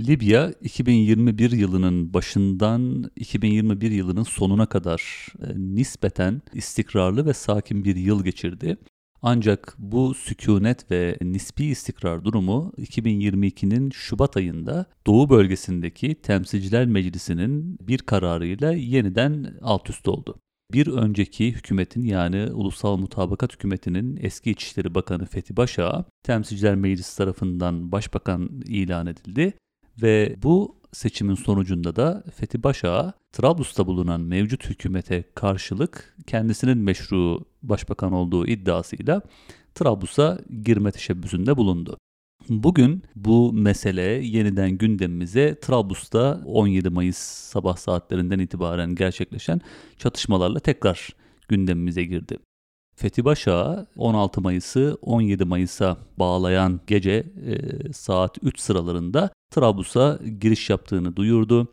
Libya 2021 yılının başından 2021 yılının sonuna kadar e, nispeten istikrarlı ve sakin bir yıl geçirdi. Ancak bu sükunet ve nispi istikrar durumu 2022'nin Şubat ayında Doğu bölgesindeki Temsilciler Meclisi'nin bir kararıyla yeniden alt üst oldu. Bir önceki hükümetin yani Ulusal Mutabakat Hükümeti'nin eski İçişleri Bakanı Fethi Başağa Temsilciler Meclisi tarafından başbakan ilan edildi ve bu seçimin sonucunda da Fethi Başağa Trablus'ta bulunan mevcut hükümete karşılık kendisinin meşru başbakan olduğu iddiasıyla Trablus'a girme teşebbüsünde bulundu. Bugün bu mesele yeniden gündemimize Trablus'ta 17 Mayıs sabah saatlerinden itibaren gerçekleşen çatışmalarla tekrar gündemimize girdi. Fethi Başağı 16 Mayıs'ı 17 Mayıs'a bağlayan gece e, saat 3 sıralarında Trablus'a giriş yaptığını duyurdu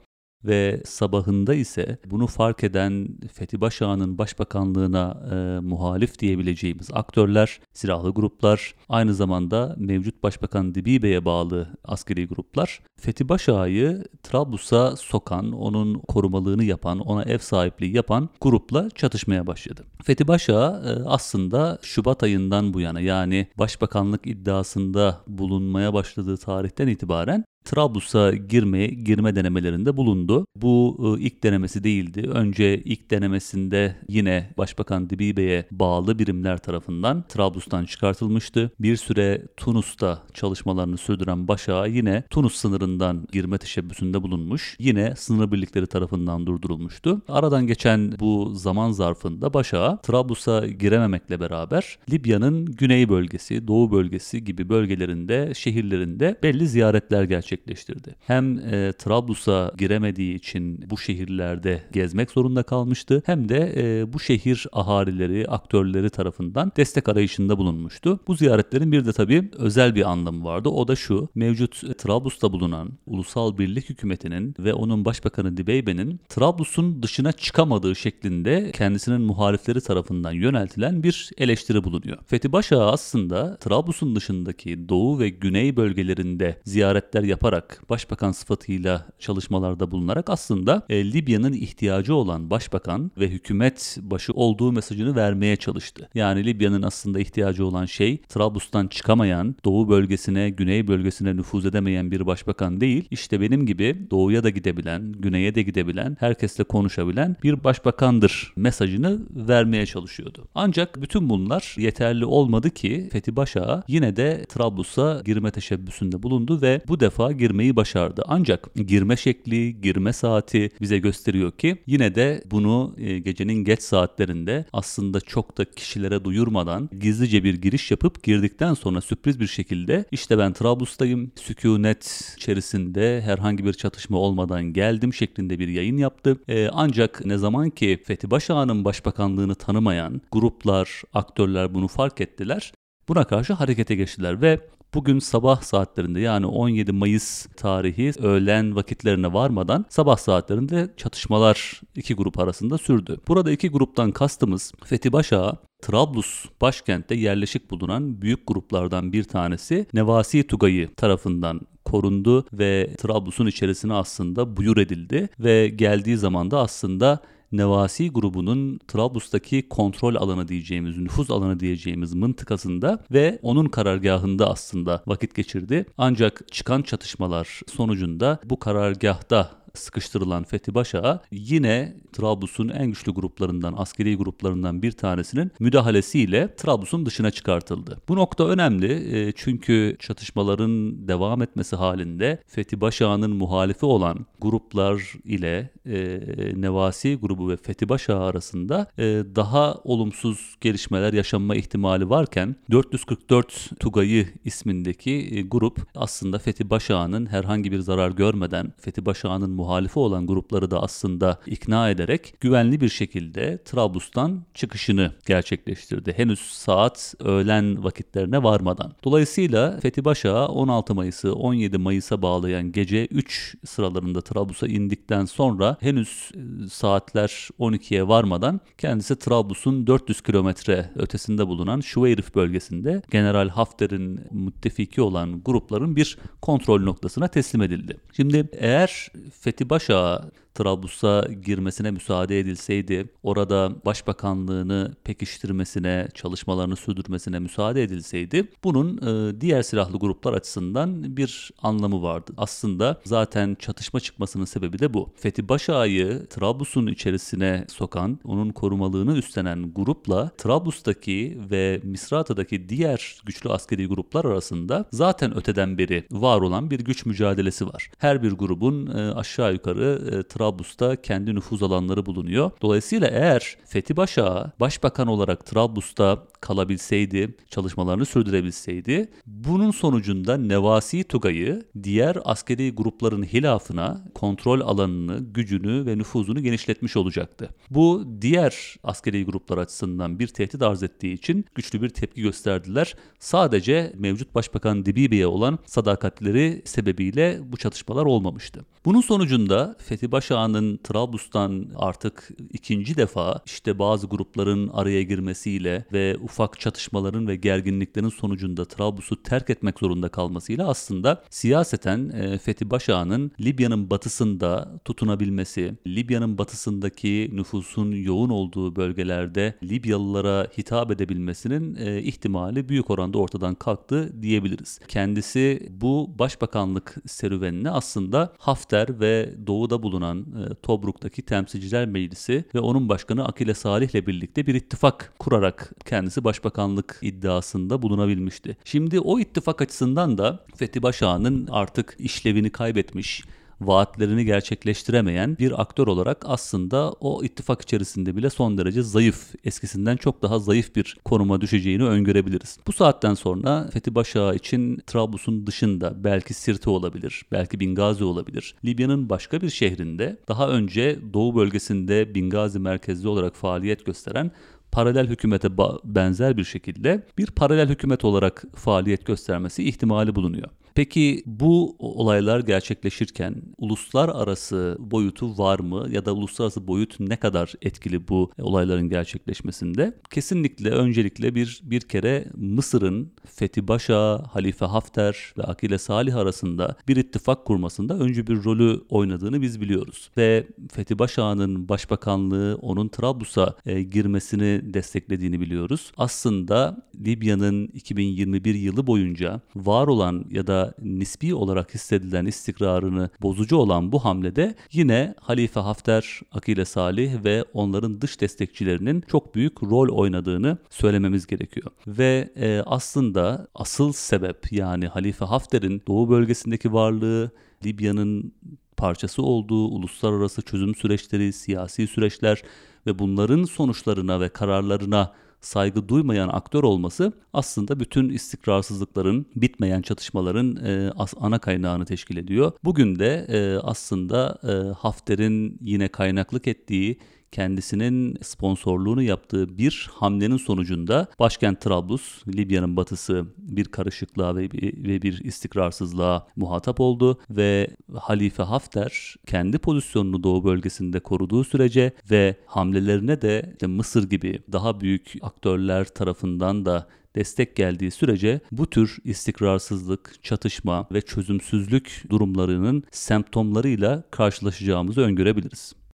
ve sabahında ise bunu fark eden Fethi Başağ'ın başbakanlığına e, muhalif diyebileceğimiz aktörler, silahlı gruplar, aynı zamanda mevcut başbakan Dibibe'ye bağlı askeri gruplar Fethi Başağ'ı Trablus'a sokan, onun korumalığını yapan, ona ev sahipliği yapan grupla çatışmaya başladı. Fethi Başağ e, aslında Şubat ayından bu yana yani başbakanlık iddiasında bulunmaya başladığı tarihten itibaren Trablus'a girmeye girme denemelerinde bulundu. Bu e, ilk denemesi değildi. Önce ilk denemesinde yine Başbakan Dibibe'ye bağlı birimler tarafından Trablus'tan çıkartılmıştı. Bir süre Tunus'ta çalışmalarını sürdüren Başak'a yine Tunus sınırından girme teşebbüsünde bulunmuş. Yine sınır birlikleri tarafından durdurulmuştu. Aradan geçen bu zaman zarfında Başak'a Trablus'a girememekle beraber Libya'nın güney bölgesi, doğu bölgesi gibi bölgelerinde, şehirlerinde belli ziyaretler gerçekleştirdi gerçekleştirdi. Hem e, Trablus'a giremediği için bu şehirlerde gezmek zorunda kalmıştı hem de e, bu şehir ahalileri, aktörleri tarafından destek arayışında bulunmuştu. Bu ziyaretlerin bir de tabii özel bir anlamı vardı. O da şu, mevcut e, Trablus'ta bulunan Ulusal Birlik Hükümeti'nin ve onun Başbakanı Dibeybe'nin Trablus'un dışına çıkamadığı şeklinde kendisinin muhalifleri tarafından yöneltilen bir eleştiri bulunuyor. Fethi Başağı aslında Trablus'un dışındaki doğu ve güney bölgelerinde ziyaretler yaparak yaparak başbakan sıfatıyla çalışmalarda bulunarak aslında e, Libya'nın ihtiyacı olan başbakan ve hükümet başı olduğu mesajını vermeye çalıştı. Yani Libya'nın aslında ihtiyacı olan şey Trablus'tan çıkamayan, doğu bölgesine, güney bölgesine nüfuz edemeyen bir başbakan değil. İşte benim gibi doğuya da gidebilen, güneye de gidebilen, herkesle konuşabilen bir başbakandır mesajını vermeye çalışıyordu. Ancak bütün bunlar yeterli olmadı ki Fethi Başağı yine de Trablus'a girme teşebbüsünde bulundu ve bu defa girmeyi başardı. Ancak girme şekli, girme saati bize gösteriyor ki yine de bunu e, gecenin geç saatlerinde aslında çok da kişilere duyurmadan gizlice bir giriş yapıp girdikten sonra sürpriz bir şekilde işte ben Trablus'tayım, sükunet içerisinde herhangi bir çatışma olmadan geldim şeklinde bir yayın yaptı. E, ancak ne zaman ki Fethi Başağ'ın başbakanlığını tanımayan gruplar, aktörler bunu fark ettiler. Buna karşı harekete geçtiler ve Bugün sabah saatlerinde yani 17 Mayıs tarihi öğlen vakitlerine varmadan sabah saatlerinde çatışmalar iki grup arasında sürdü. Burada iki gruptan kastımız Fethi Başağı Trablus başkentte yerleşik bulunan büyük gruplardan bir tanesi Nevasi Tugayı tarafından korundu ve Trablus'un içerisine aslında buyur edildi ve geldiği zaman da aslında Nevasi grubunun Trablus'taki kontrol alanı diyeceğimiz, nüfuz alanı diyeceğimiz mıntıkasında ve onun karargahında aslında vakit geçirdi. Ancak çıkan çatışmalar sonucunda bu karargahta sıkıştırılan Fethi Başağı yine Trablus'un en güçlü gruplarından, askeri gruplarından bir tanesinin müdahalesiyle Trablus'un dışına çıkartıldı. Bu nokta önemli e, çünkü çatışmaların devam etmesi halinde Fethi Başağı'nın muhalifi olan gruplar ile e, Nevasi grubu ve Fethi Başağı arasında e, daha olumsuz gelişmeler yaşanma ihtimali varken 444 Tugayı ismindeki grup aslında Fethi Başağı'nın herhangi bir zarar görmeden Fethi Başağı'nın muhalifi olan grupları da aslında ikna ederek güvenli bir şekilde Trablus'tan çıkışını gerçekleştirdi. Henüz saat öğlen vakitlerine varmadan. Dolayısıyla Fethi Başa 16 Mayıs'ı 17 Mayıs'a bağlayan gece 3 sıralarında Trablus'a indikten sonra henüz e, saatler 12'ye varmadan kendisi Trablus'un 400 kilometre ötesinde bulunan Şuveyrif bölgesinde General Hafter'in müttefiki olan grupların bir kontrol noktasına teslim edildi. Şimdi eğer Fethi Betty Basha Trablus'a girmesine müsaade edilseydi, orada başbakanlığını pekiştirmesine, çalışmalarını sürdürmesine müsaade edilseydi, bunun e, diğer silahlı gruplar açısından bir anlamı vardı. Aslında zaten çatışma çıkmasının sebebi de bu. Fethi Başağ'ı Trablus'un içerisine sokan, onun korumalığını üstlenen grupla Trablus'taki ve Misrata'daki diğer güçlü askeri gruplar arasında zaten öteden beri var olan bir güç mücadelesi var. Her bir grubun e, aşağı yukarı e, Trablus'ta kendi nüfuz alanları bulunuyor. Dolayısıyla eğer Fethi Başa başbakan olarak Trablus'ta kalabilseydi, çalışmalarını sürdürebilseydi, bunun sonucunda Nevasi Tugay'ı diğer askeri grupların hilafına kontrol alanını, gücünü ve nüfuzunu genişletmiş olacaktı. Bu diğer askeri gruplar açısından bir tehdit arz ettiği için güçlü bir tepki gösterdiler. Sadece mevcut başbakan Dibibi'ye olan sadakatleri sebebiyle bu çatışmalar olmamıştı. Bunun sonucunda Fethi Başağ'ın Trablus'tan artık ikinci defa işte bazı grupların araya girmesiyle ve ufak çatışmaların ve gerginliklerin sonucunda Trablus'u terk etmek zorunda kalmasıyla aslında siyaseten e, Fethi Başağ'ın Libya'nın batısında tutunabilmesi, Libya'nın batısındaki nüfusun yoğun olduğu bölgelerde Libyalılara hitap edebilmesinin e, ihtimali büyük oranda ortadan kalktı diyebiliriz. Kendisi bu başbakanlık serüvenini aslında Hafter ve doğuda bulunan e, Tobruk'taki Temsilciler Meclisi ve onun başkanı Akile Salih ile birlikte bir ittifak kurarak kendisi başbakanlık iddiasında bulunabilmişti. Şimdi o ittifak açısından da Fethi Başağ'ın artık işlevini kaybetmiş, vaatlerini gerçekleştiremeyen bir aktör olarak aslında o ittifak içerisinde bile son derece zayıf, eskisinden çok daha zayıf bir konuma düşeceğini öngörebiliriz. Bu saatten sonra Fethi Başağı için Trablus'un dışında belki Sirte olabilir, belki Bingazi olabilir. Libya'nın başka bir şehrinde daha önce Doğu bölgesinde Bingazi merkezli olarak faaliyet gösteren paralel hükümete benzer bir şekilde bir paralel hükümet olarak faaliyet göstermesi ihtimali bulunuyor. Peki bu olaylar gerçekleşirken uluslararası boyutu var mı ya da uluslararası boyut ne kadar etkili bu olayların gerçekleşmesinde? Kesinlikle öncelikle bir bir kere Mısır'ın Fethi Başa, Halife Hafter ve Akile Salih arasında bir ittifak kurmasında öncü bir rolü oynadığını biz biliyoruz. Ve Fethi Başa'nın başbakanlığı onun Trablus'a e, girmesini desteklediğini biliyoruz. Aslında Libya'nın 2021 yılı boyunca var olan ya nispi olarak hissedilen istikrarını bozucu olan bu hamlede yine Halife Hafter, Akile Salih ve onların dış destekçilerinin çok büyük rol oynadığını söylememiz gerekiyor. Ve e, aslında asıl sebep yani Halife Hafter'in doğu bölgesindeki varlığı Libya'nın parçası olduğu uluslararası çözüm süreçleri, siyasi süreçler ve bunların sonuçlarına ve kararlarına saygı duymayan aktör olması aslında bütün istikrarsızlıkların, bitmeyen çatışmaların e, ana kaynağını teşkil ediyor. Bugün de e, aslında e, Hafter'in yine kaynaklık ettiği kendisinin sponsorluğunu yaptığı bir hamlenin sonucunda başkent Trablus, Libya'nın batısı bir karışıklığa ve bir, ve bir istikrarsızlığa muhatap oldu ve Halife Hafter kendi pozisyonunu Doğu bölgesinde koruduğu sürece ve hamlelerine de işte Mısır gibi daha büyük aktörler tarafından da destek geldiği sürece bu tür istikrarsızlık, çatışma ve çözümsüzlük durumlarının semptomlarıyla karşılaşacağımızı öngörebiliriz.